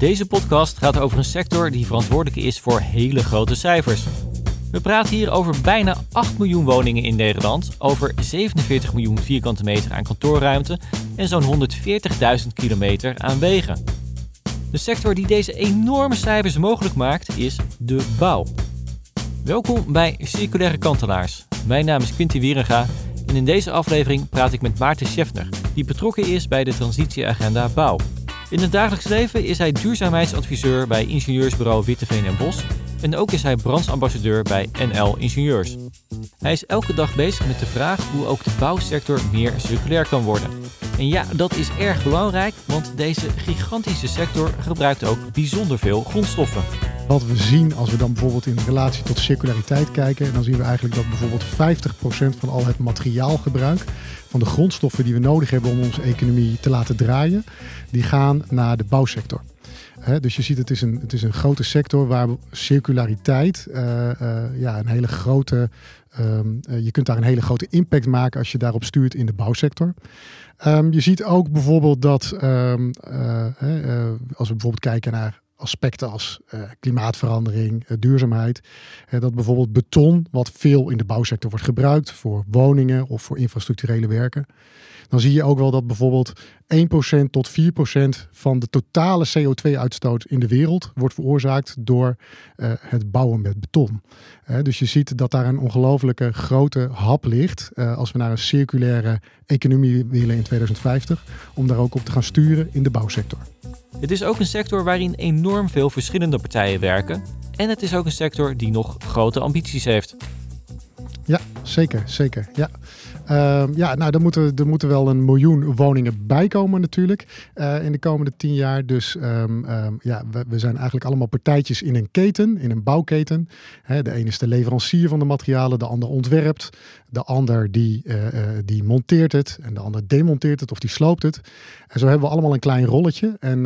Deze podcast gaat over een sector die verantwoordelijk is voor hele grote cijfers. We praten hier over bijna 8 miljoen woningen in Nederland, over 47 miljoen vierkante meter aan kantoorruimte en zo'n 140.000 kilometer aan wegen. De sector die deze enorme cijfers mogelijk maakt is de bouw. Welkom bij Circulaire Kantelaars. Mijn naam is Quinty Wierenga en in deze aflevering praat ik met Maarten Scheffner, die betrokken is bij de transitieagenda Bouw. In het dagelijks leven is hij duurzaamheidsadviseur bij ingenieursbureau Witteveen en Bos en ook is hij brandsambassadeur bij NL Ingenieurs. Hij is elke dag bezig met de vraag hoe ook de bouwsector meer circulair kan worden. En ja, dat is erg belangrijk, want deze gigantische sector gebruikt ook bijzonder veel grondstoffen. Wat we zien als we dan bijvoorbeeld in relatie tot circulariteit kijken, dan zien we eigenlijk dat bijvoorbeeld 50% van al het materiaalgebruik, van de grondstoffen die we nodig hebben om onze economie te laten draaien, die gaan naar de bouwsector. dus je ziet, het is, een, het is een grote sector waar circulariteit uh, uh, ja, een hele grote. Um, je kunt daar een hele grote impact maken als je daarop stuurt in de bouwsector. Um, je ziet ook bijvoorbeeld dat um, als we bijvoorbeeld kijken naar aspecten als uh, klimaatverandering, uh, duurzaamheid. Uh, dat bijvoorbeeld beton, wat veel in de bouwsector wordt gebruikt voor woningen of voor infrastructurele werken. Dan zie je ook wel dat bijvoorbeeld 1% tot 4% van de totale CO2-uitstoot in de wereld wordt veroorzaakt door het bouwen met beton. dus je ziet dat daar een ongelofelijke grote hap ligt als we naar een circulaire economie willen in 2050, om daar ook op te gaan sturen in de bouwsector. Het is ook een sector waarin enorm veel verschillende partijen werken. En het is ook een sector die nog grote ambities heeft. Ja, zeker, zeker. Ja. Uh, ja, nou, er moeten, er moeten wel een miljoen woningen bijkomen natuurlijk uh, in de komende tien jaar. Dus um, um, ja, we, we, zijn eigenlijk allemaal partijtjes in een keten, in een bouwketen. Hè, de ene is de leverancier van de materialen, de ander ontwerpt. De ander die, uh, die monteert het en de ander demonteert het of die sloopt het. En zo hebben we allemaal een klein rolletje. En,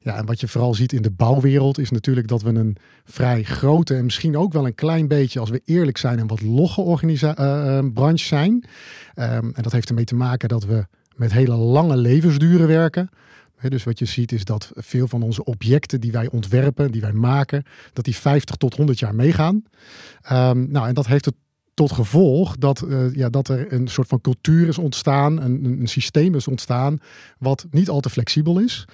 ja, en wat je vooral ziet in de bouwwereld is natuurlijk dat we een vrij grote en misschien ook wel een klein beetje, als we eerlijk zijn, een wat logge branche zijn. Um, en dat heeft ermee te maken dat we met hele lange levensduren werken. dus wat je ziet is dat veel van onze objecten die wij ontwerpen, die wij maken, dat die 50 tot 100 jaar meegaan. Um, nou, en dat heeft het tot gevolg dat, uh, ja, dat er een soort van cultuur is ontstaan, een, een systeem is ontstaan wat niet al te flexibel is.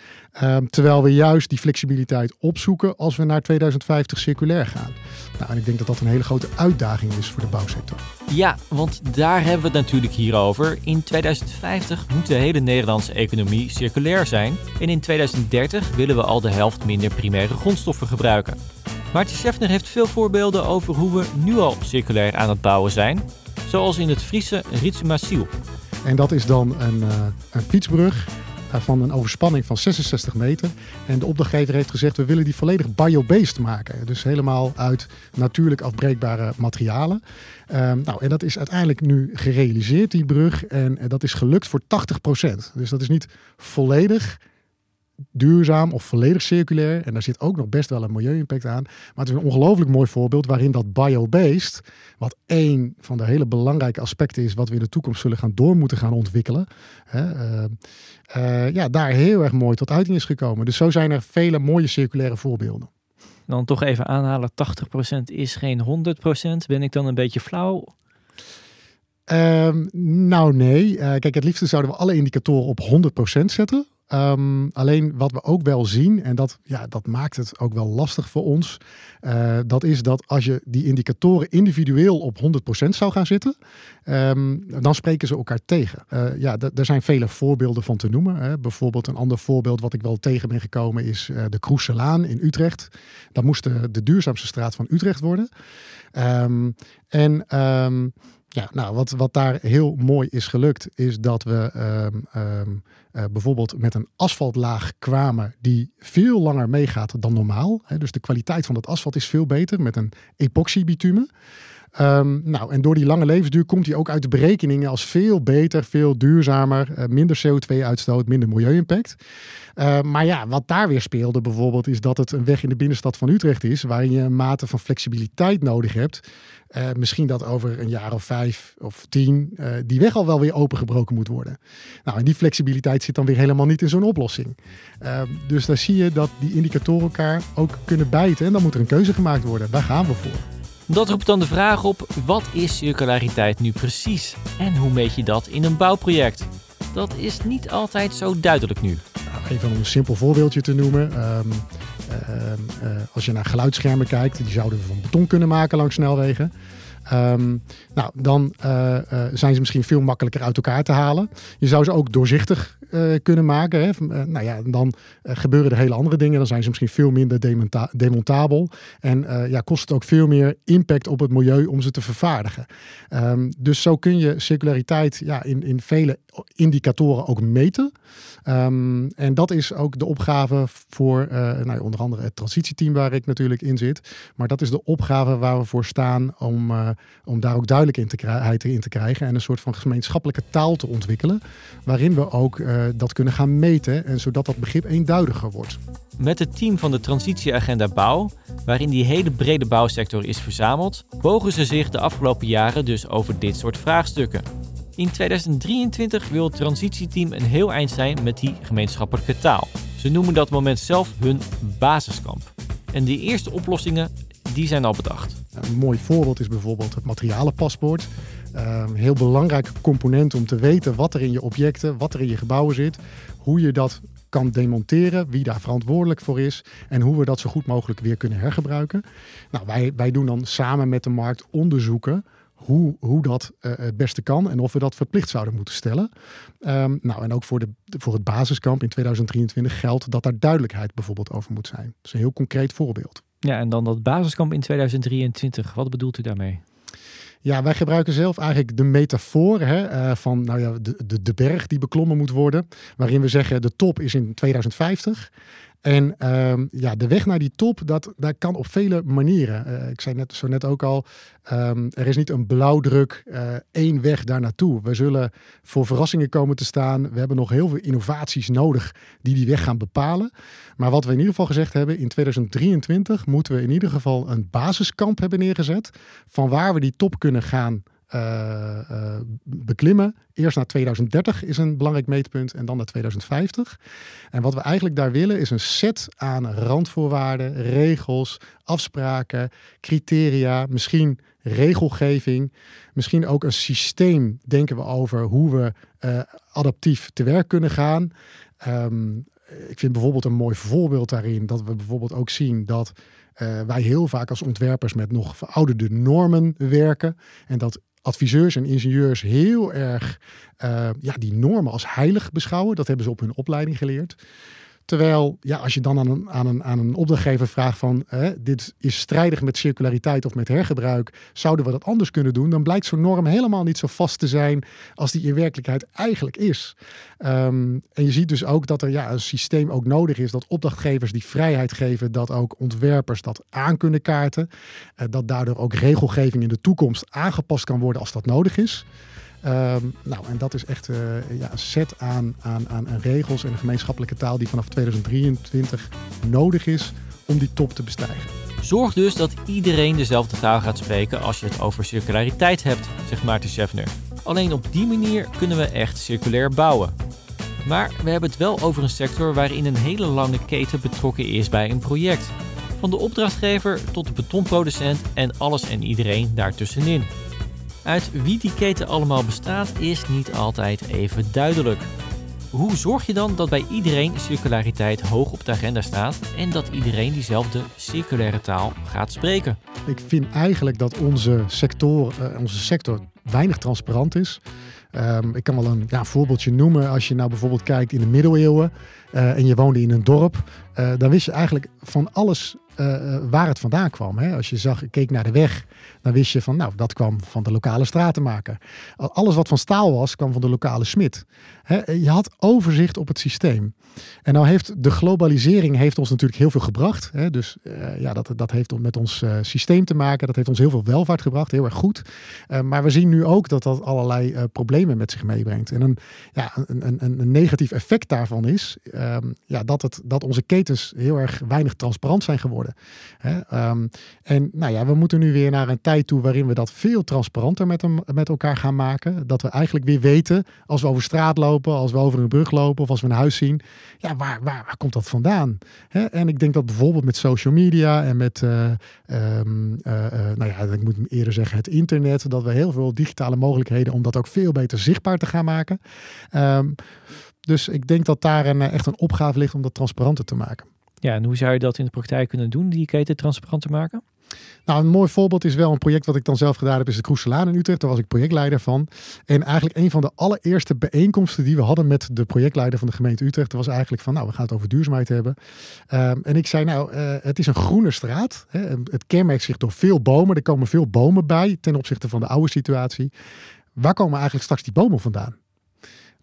Um, terwijl we juist die flexibiliteit opzoeken als we naar 2050 circulair gaan. Nou, en ik denk dat dat een hele grote uitdaging is voor de bouwsector. Ja, want daar hebben we het natuurlijk hier over. In 2050 moet de hele Nederlandse economie circulair zijn. En in 2030 willen we al de helft minder primaire grondstoffen gebruiken. Maarten Scheffner heeft veel voorbeelden over hoe we nu al circulair aan het bouwen zijn. Zoals in het Friese Ritsumasiel. En dat is dan een, uh, een fietsbrug van een overspanning van 66 meter. En de opdrachtgever heeft gezegd, we willen die volledig biobased maken. Dus helemaal uit natuurlijk afbreekbare materialen. Um, nou, en dat is uiteindelijk nu gerealiseerd, die brug. En, en dat is gelukt voor 80% Dus dat is niet volledig duurzaam of volledig circulair. En daar zit ook nog best wel een milieu-impact aan. Maar het is een ongelooflijk mooi voorbeeld waarin dat biobased, wat één van de hele belangrijke aspecten is, wat we in de toekomst zullen gaan door moeten gaan ontwikkelen. Hè, uh, uh, ja, daar heel erg mooi tot uiting is gekomen. Dus zo zijn er vele mooie circulaire voorbeelden. Dan toch even aanhalen, 80% is geen 100%. Ben ik dan een beetje flauw? Um, nou nee, uh, kijk het liefste zouden we alle indicatoren op 100% zetten. Um, alleen wat we ook wel zien, en dat, ja, dat maakt het ook wel lastig voor ons, uh, dat is dat als je die indicatoren individueel op 100% zou gaan zitten, um, dan spreken ze elkaar tegen. Uh, ja, er zijn vele voorbeelden van te noemen. Hè. Bijvoorbeeld een ander voorbeeld wat ik wel tegen ben gekomen is uh, de Kroeselaan in Utrecht. Dat moest de, duurzaamste straat van Utrecht worden. Um, en ja, nou, wat, wat daar heel mooi is gelukt, is dat we uh, bijvoorbeeld met een asfaltlaag kwamen die veel langer meegaat dan normaal. Dus de kwaliteit van het asfalt is veel beter met een epoxybitumen. Ehm, nou, en door die lange levensduur komt hij ook uit de berekeningen als veel beter, veel duurzamer, uh, minder CO2-uitstoot, minder milieu-impact. Uh, maar ja, wat daar weer speelde bijvoorbeeld, is dat het een weg in de binnenstad van Utrecht is, waarin je een mate van flexibiliteit nodig hebt. Misschien dat over een jaar of vijf of tien die weg al wel weer opengebroken moet worden. Nou, en die flexibiliteit zit dan weer helemaal niet in zo'n oplossing. Uh, dus daar zie je dat die indicatoren elkaar ook kunnen bijten. En dan moet er een keuze gemaakt worden. Waar gaan we voor? Dat roept dan de vraag op: wat is circulariteit nu precies? En hoe meet je dat in een bouwproject? Dat is niet altijd zo duidelijk nu. Nou, even om een simpel voorbeeldje te noemen. Um, uh, uh, als je naar geluidsschermen kijkt, die zouden we van beton kunnen maken langs snelwegen. Um, nou, dan uh, uh, zijn ze misschien veel makkelijker uit elkaar te halen. Je zou ze ook doorzichtig kunnen maken. Hè. nou ja, dan gebeuren er hele andere dingen. Dan zijn ze misschien veel minder demonta demontabel. En ja, kost het ook veel meer impact op het milieu om ze te vervaardigen. Um, dus zo kun je circulariteit ja, in, in vele indicatoren ook meten. Um, en dat is ook de opgave voor nou ja, onder andere het transitieteam waar ik natuurlijk in zit. Maar dat is de opgave waar we voor staan om om daar ook duidelijkheid in te krijgen en een soort van gemeenschappelijke taal te ontwikkelen, waarin we ook uh, dat kunnen gaan meten en zodat dat begrip eenduidiger wordt. Met het team van de Transitieagenda Bouw, waarin die hele brede bouwsector is verzameld, bogen ze zich de afgelopen jaren dus over dit soort vraagstukken. In 2023 wil het transitieteam een heel eind zijn met die gemeenschappelijke taal. Ze noemen dat moment zelf hun basiskamp. En die eerste oplossingen die zijn al bedacht. Een mooi voorbeeld is bijvoorbeeld het materialenpaspoort. Een heel belangrijk component om te weten wat er in je objecten, wat er in je gebouwen zit, hoe je dat kan demonteren, wie daar verantwoordelijk voor is en hoe we dat zo goed mogelijk weer kunnen hergebruiken. Nou, wij, wij doen dan samen met de markt onderzoeken hoe, hoe dat uh, het beste kan en of we dat verplicht zouden moeten stellen. Um, nou, en ook voor, de, voor het basiskamp in 2023 geldt dat daar duidelijkheid bijvoorbeeld over moet zijn. Dat is een heel concreet voorbeeld. Ja, en dan dat basiskamp in 2023. Wat bedoelt u daarmee? Ja, wij gebruiken zelf eigenlijk de metafoor hè, uh, van nou ja, de, de, de berg die beklommen moet worden. Waarin we zeggen de top is in 2050. En um, ja, de weg naar die top, dat, dat kan op vele manieren. Uh, ik zei net, zo net ook al, um, er is niet een blauwdruk, uh, één weg daar naartoe. We zullen voor verrassingen komen te staan. We hebben nog heel veel innovaties nodig die die weg gaan bepalen. Maar wat we in ieder geval gezegd hebben, in 2023 moeten we in ieder geval een basiskamp hebben neergezet. Van waar we die top kunnen gaan uh, uh, beklimmen. Eerst naar 2030 is een belangrijk meetpunt en dan naar 2050. En wat we eigenlijk daar willen is een set aan randvoorwaarden, regels, afspraken, criteria, misschien regelgeving, misschien ook een systeem denken we over hoe we uh, adaptief te werk kunnen gaan. Um, ik vind bijvoorbeeld een mooi voorbeeld daarin dat we bijvoorbeeld ook zien dat wij heel vaak als ontwerpers met nog verouderde normen werken. En dat adviseurs en ingenieurs heel erg uh, ja, die normen als heilig beschouwen. Dat hebben ze op hun opleiding geleerd. Terwijl, ja, als je dan aan een, aan een, aan een opdrachtgever vraagt van hè, dit is strijdig met circulariteit of met hergebruik, zouden we dat anders kunnen doen? Dan blijkt zo'n norm helemaal niet zo vast te zijn als die in werkelijkheid eigenlijk is. Um, en je ziet dus ook dat er ja, een systeem ook nodig is dat opdrachtgevers die vrijheid geven, dat ook ontwerpers dat aan kunnen kaarten. Uh, dat daardoor ook regelgeving in de toekomst aangepast kan worden als dat nodig is. Um, nou, en dat is echt uh, ja, een set aan, aan, aan, aan regels en een gemeenschappelijke taal die vanaf 2023 nodig is om die top te bestijgen. Zorg dus dat iedereen dezelfde taal gaat spreken als je het over circulariteit hebt, zegt Maarten Scheffner. Alleen op die manier kunnen we echt circulair bouwen. Maar we hebben het wel over een sector waarin een hele lange keten betrokken is bij een project. Van de opdrachtgever tot de betonproducent en alles en iedereen daartussenin. Uit wie die keten allemaal bestaat is niet altijd even duidelijk. Hoe zorg je dan dat bij iedereen circulariteit hoog op de agenda staat en dat iedereen diezelfde circulaire taal gaat spreken? Ik vind eigenlijk dat onze sector, uh, onze sector weinig transparant is. Um, ik kan wel een ja, voorbeeldje noemen. Als je nou bijvoorbeeld kijkt in de middeleeuwen uh, en je woonde in een dorp, dan wist je eigenlijk van alles waar het vandaan kwam. Hè? Als je zag, keek naar de weg, dan wist je van, nou, dat kwam van de lokale stratenmaker. Alles wat van staal was, kwam van de lokale smid. Je had overzicht op het systeem. En nou heeft de globalisering heeft ons natuurlijk heel veel gebracht. Hè? Dus uh, ja, dat, dat heeft met ons systeem te maken. Dat heeft ons heel veel welvaart gebracht, heel erg goed. Maar we zien nu ook dat dat allerlei problemen met zich meebrengt. En een, ja, een, een, een negatief effect daarvan is ehm, ja, dat, het, dat onze ketens heel erg weinig transparant zijn geworden. Hè? Um, en nou ja, we moeten nu weer naar een tijd toe waarin we dat veel transparanter met, hem, met elkaar gaan maken. Dat we eigenlijk weer weten, als we over straat lopen, als we over een brug lopen of als we een huis zien ja, waar, waar, waar komt dat vandaan? Hè? En ik denk dat bijvoorbeeld met social media en met, uh, um, uh, nou ja, ik moet eerder zeggen, het internet, dat we heel veel digitale mogelijkheden om dat ook veel beter zichtbaar te gaan maken. Um, dus ik denk dat daar een, echt een opgave ligt om dat transparanter te maken. Ja, en hoe zou je dat in de praktijk kunnen doen, die keten transparant te maken? Nou, een mooi voorbeeld is wel een project wat ik dan zelf gedaan heb, is de Kroeselaan in Utrecht. Daar was ik projectleider van. En eigenlijk een van de allereerste bijeenkomsten die we hadden met de projectleider van de gemeente Utrecht, was eigenlijk van, nou, we gaan het over duurzaamheid hebben. Um, en ik zei, nou, uh, het is een groene straat. Hè. Het kenmerkt zich door veel bomen. Er komen veel bomen bij ten opzichte van de oude situatie. Waar komen eigenlijk straks die bomen vandaan?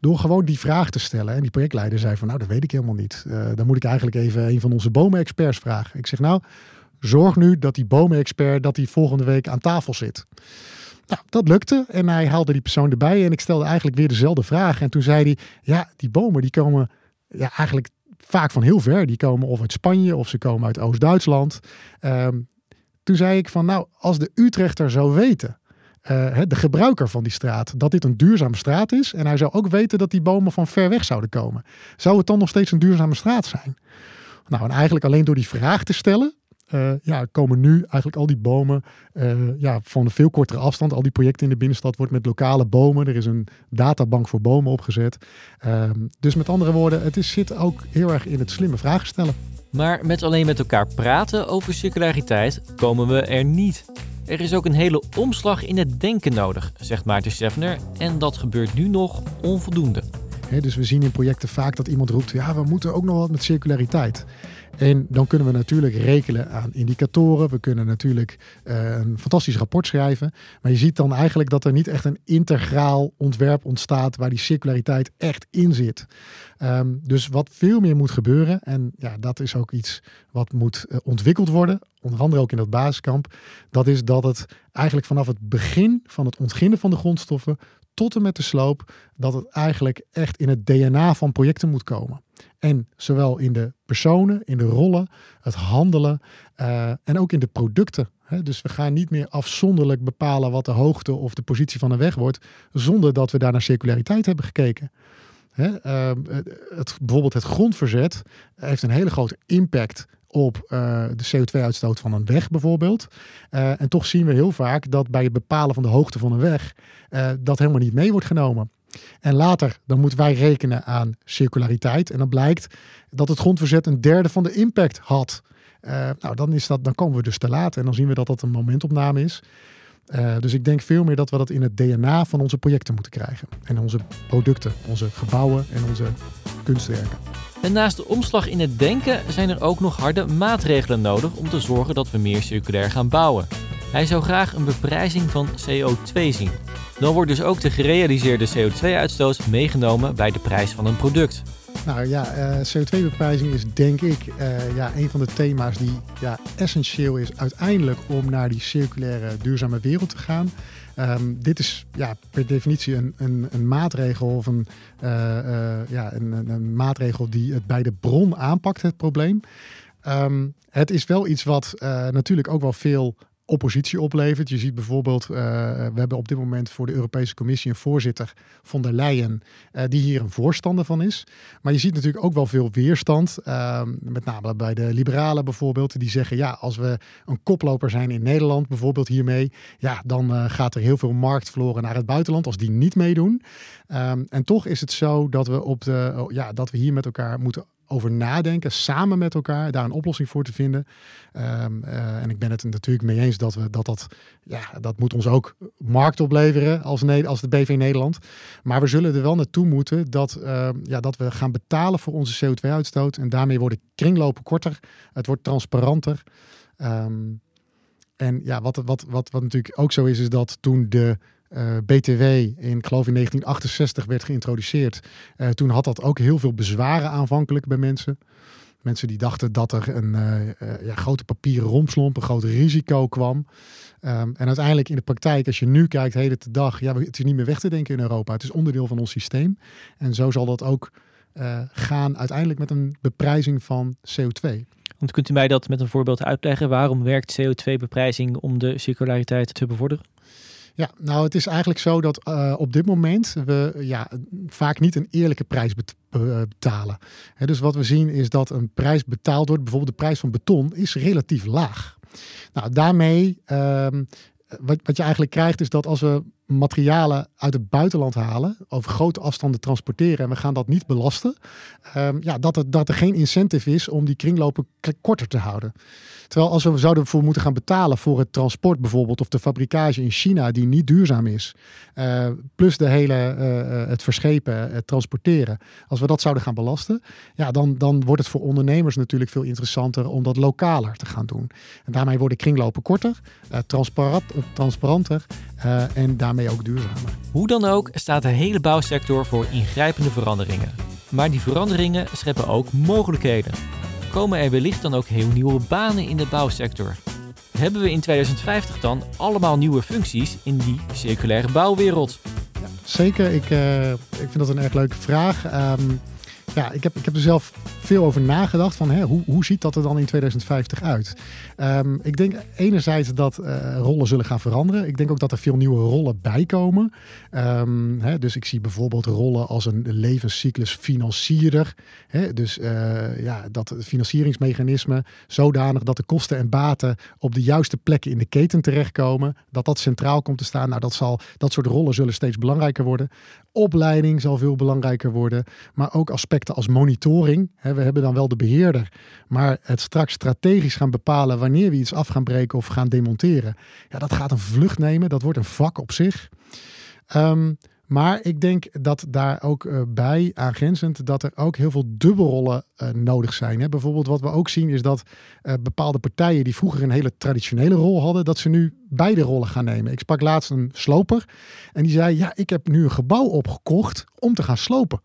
Door gewoon die vraag te stellen. En die projectleider zei van, nou, dat weet ik helemaal niet. Uh, dan moet ik eigenlijk even een van onze bomenexperts vragen. Ik zeg, nou, zorg nu dat die bomenexpert dat die volgende week aan tafel zit. Nou, dat lukte en hij haalde die persoon erbij en ik stelde eigenlijk weer dezelfde vraag. En toen zei hij, ja, die bomen die komen ja, eigenlijk vaak van heel ver. Die komen of uit Spanje of ze komen uit Oost-Duitsland. Um, toen zei ik van, nou, als de Utrechter zou weten, uh, de gebruiker van die straat, dat dit een duurzame straat is. En hij zou ook weten dat die bomen van ver weg zouden komen. Zou het dan nog steeds een duurzame straat zijn? Nou, en eigenlijk alleen door die vraag te stellen, uh, ja, komen nu eigenlijk al die bomen uh, ja, van een veel kortere afstand. Al die projecten in de binnenstad wordt met lokale bomen. Er is een databank voor bomen opgezet. Uh, dus met andere woorden, het is, zit ook heel erg in het slimme vragen stellen. Maar met alleen met elkaar praten over circulariteit komen we er niet. Er is ook een hele omslag in het denken nodig, zegt Maarten Steffner. En dat gebeurt nu nog onvoldoende. dus we zien in projecten vaak dat iemand roept: ja, we moeten ook nog wat met circulariteit. En dan kunnen we natuurlijk rekenen aan indicatoren. We kunnen natuurlijk uh, een fantastisch rapport schrijven. Maar je ziet dan eigenlijk dat er niet echt een integraal ontwerp ontstaat waar die circulariteit echt in zit. Um, dus wat veel meer moet gebeuren, en ja, dat is ook iets wat moet uh, ontwikkeld worden, onder andere ook in dat basiskamp, dat is dat het eigenlijk vanaf het begin van het ontginnen van de grondstoffen tot en met de sloop, dat het eigenlijk echt in het DNA van projecten moet komen. En zowel in de personen, in de rollen, het handelen uh, en ook in de producten. Dus we gaan niet meer afzonderlijk bepalen wat de hoogte of de positie van een weg wordt, zonder dat we daar naar circulariteit hebben gekeken. Uh, het, bijvoorbeeld het grondverzet heeft een hele grote impact op uh, de CO2-uitstoot van een weg bijvoorbeeld. Uh, en toch zien we heel vaak dat bij het bepalen van de hoogte van een weg uh, dat helemaal niet mee wordt genomen. En later dan moeten wij rekenen aan circulariteit. En dan blijkt dat het grondverzet een derde van de impact had. Nou, dan, is dat, dan komen we dus te laat. En dan zien we dat dat een momentopname is. Uh, dus ik denk veel meer dat we dat in het DNA van onze projecten moeten krijgen. En onze producten, onze gebouwen en onze kunstwerken. En naast de omslag in het denken zijn er ook nog harde maatregelen nodig om te zorgen dat we meer circulair gaan bouwen. Hij zou graag een beprijzing van CO2 zien. Dan wordt dus ook de gerealiseerde CO2-uitstoot meegenomen bij de prijs van een product. Nou ja, uh, CO2-beprijzing is denk ik uh, ja, een van de thema's die ja, essentieel is uiteindelijk om naar die circulaire duurzame wereld te gaan. Um, dit is ja, per definitie een, een, een maatregel of een, uh, ja, een, een, maatregel die het bij de bron aanpakt, het probleem. Um, het is wel iets wat natuurlijk ook wel veel oppositie oplevert. Je ziet bijvoorbeeld, uh, we hebben op dit moment voor de Europese Commissie een voorzitter von der Leyen, uh, die hier een voorstander van is. Maar je ziet natuurlijk ook wel veel weerstand, uh, met name bij de liberalen bijvoorbeeld, die zeggen ja, als we een koploper zijn in Nederland bijvoorbeeld hiermee, ja, dan eh, gaat er heel veel markt verloren naar het buitenland als die niet meedoen. Um, en toch is het zo dat we, op de, ja, dat we hier met elkaar moeten over nadenken, samen met elkaar, daar een oplossing voor te vinden. Um, en ik ben het natuurlijk mee eens dat we dat, dat, ja, dat moet ons ook markt opleveren als, als de BV Nederland. Maar we zullen er wel naartoe moeten dat, uh, ja, dat we gaan betalen voor onze CO2-uitstoot. En daarmee worden kringlopen korter, het wordt transparanter. Um, en ja, wat, wat, wat, wat natuurlijk ook zo is, is dat toen de eh, BTW in, ik geloof in 1968 werd geïntroduceerd. Uh, toen had dat ook heel veel bezwaren aanvankelijk bij mensen. Mensen die dachten dat er een uh, ja, grote papieren romslomp, een groot risico kwam. Um, en uiteindelijk in de praktijk, als je nu kijkt, heden de dag, ja, het is niet meer weg te denken in Europa. Het is onderdeel van ons systeem. En zo zal dat ook gaan uiteindelijk met een beprijzing van CO2. Want kunt u mij dat met een voorbeeld uitleggen? Waarom werkt CO2-beprijzing om de circulariteit te bevorderen? Ja, nou het is eigenlijk zo dat uh, op dit moment we ja, vaak niet een eerlijke prijs betalen. He, dus wat we zien is dat een prijs betaald wordt, bijvoorbeeld de prijs van beton, is relatief laag. Nou, daarmee, um, wat je eigenlijk krijgt is dat als we materialen uit het buitenland halen, over grote afstanden transporteren en we gaan dat niet belasten, um, ja, dat, er, dat er geen incentive is om die kringlopen korter te houden. Terwijl als we zouden voor moeten gaan betalen voor het transport bijvoorbeeld of de fabrikage in China die niet duurzaam is, uh, plus de hele, uh, het verschepen, het transporteren, als we dat zouden gaan belasten, ja, dan, dan wordt het voor ondernemers natuurlijk veel interessanter om dat lokaler te gaan doen. En daarmee worden kringlopen korter, uh, transparant, transparanter en daarmee ook duurzamer. Hoe dan ook staat de hele bouwsector voor ingrijpende veranderingen. Maar die veranderingen scheppen ook mogelijkheden. Komen er wellicht dan ook heel nieuwe banen in de bouwsector? Hebben we in 2050 dan allemaal nieuwe functies in die circulaire bouwwereld? Ja, zeker, ik, uh, ik vind dat een erg leuke vraag. Um, ja, ik heb, ik heb er zelf veel over nagedacht van hè, hoe, hoe ziet dat er dan in 2050 uit? Um, ik denk enerzijds dat uh, rollen zullen gaan veranderen. Ik denk ook dat er veel nieuwe rollen bij komen. Um, hè, dus ik zie bijvoorbeeld rollen als een levenscyclus financierder. Hè, dus uh, ja, dat financieringsmechanisme zodanig dat de kosten en baten op de juiste plekken in de keten terechtkomen. Dat dat centraal komt te staan. Nou, dat, zal, dat soort rollen zullen steeds belangrijker worden. Opleiding zal veel belangrijker worden. Maar ook aspecten als monitoring. Hè, we hebben dan wel de beheerder. Maar het straks strategisch gaan bepalen wanneer we iets af gaan breken of gaan demonteren. Ja, dat gaat een vlucht nemen. Dat wordt een vak op zich. Um, maar ik denk dat daar ook uh, bij aangrenzend dat er ook heel veel dubbelrollen uh, nodig zijn. Bijvoorbeeld wat we ook zien is dat uh, bepaalde partijen die vroeger een hele traditionele rol hadden, dat ze nu beide rollen gaan nemen. Ik sprak laatst een sloper en die zei: Ja, ik heb nu een gebouw opgekocht om te gaan slopen.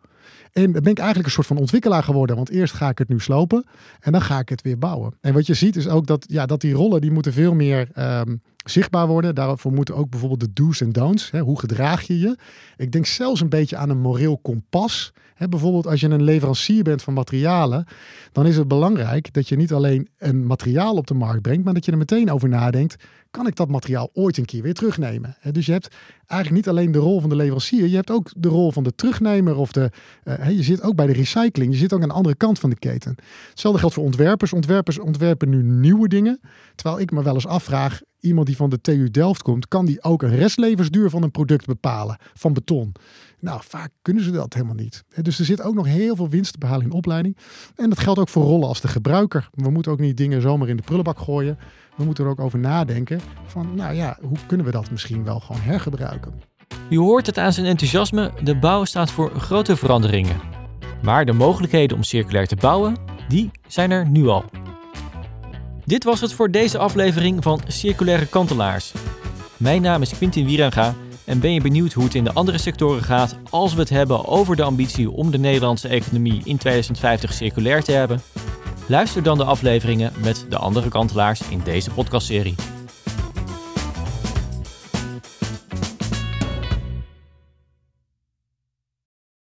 En ben ik eigenlijk een soort van ontwikkelaar geworden. Want eerst ga ik het nu slopen en dan ga ik het weer bouwen. En wat je ziet is ook dat, ja, dat die rollen die moeten veel meer um, zichtbaar worden. Daarvoor moeten ook bijvoorbeeld de do's en don'ts. Hè, hoe gedraag je je? Ik denk zelfs een beetje aan een moreel kompas. Hè, bijvoorbeeld als je een leverancier bent van materialen, dan is het belangrijk dat je niet alleen een materiaal op de markt brengt, maar dat je er meteen over nadenkt kan ik dat materiaal ooit een keer weer terugnemen? Dus je hebt eigenlijk niet alleen de rol van de leverancier, je hebt ook de rol van de terugnemer of de, uh, je zit ook bij de recycling, je zit ook aan de andere kant van de keten. Hetzelfde geldt voor ontwerpers. Ontwerpers ontwerpen nu nieuwe dingen, terwijl ik me wel eens afvraag, iemand die van de TU Delft komt, kan die ook een restlevensduur van een product bepalen, van beton? Nou, vaak kunnen ze dat helemaal niet. Dus er zit ook nog heel veel winst te behalen in opleiding. En dat geldt ook voor rollen als de gebruiker. We moeten ook niet dingen zomaar in de prullenbak gooien we moeten er ook over nadenken van, nou ja, hoe kunnen we dat misschien wel gewoon hergebruiken? U hoort het aan zijn enthousiasme, de bouw staat voor grote veranderingen. Maar de mogelijkheden om circulair te bouwen, die zijn er nu al. Dit was het voor deze aflevering van Circulaire Kantelaars. Mijn naam is Quintin Wieranga en ben je benieuwd hoe het in de andere sectoren gaat als we het hebben over de ambitie om de Nederlandse economie in 2050 circulair te hebben? Luister dan de afleveringen met de andere kantelaars in deze podcastserie.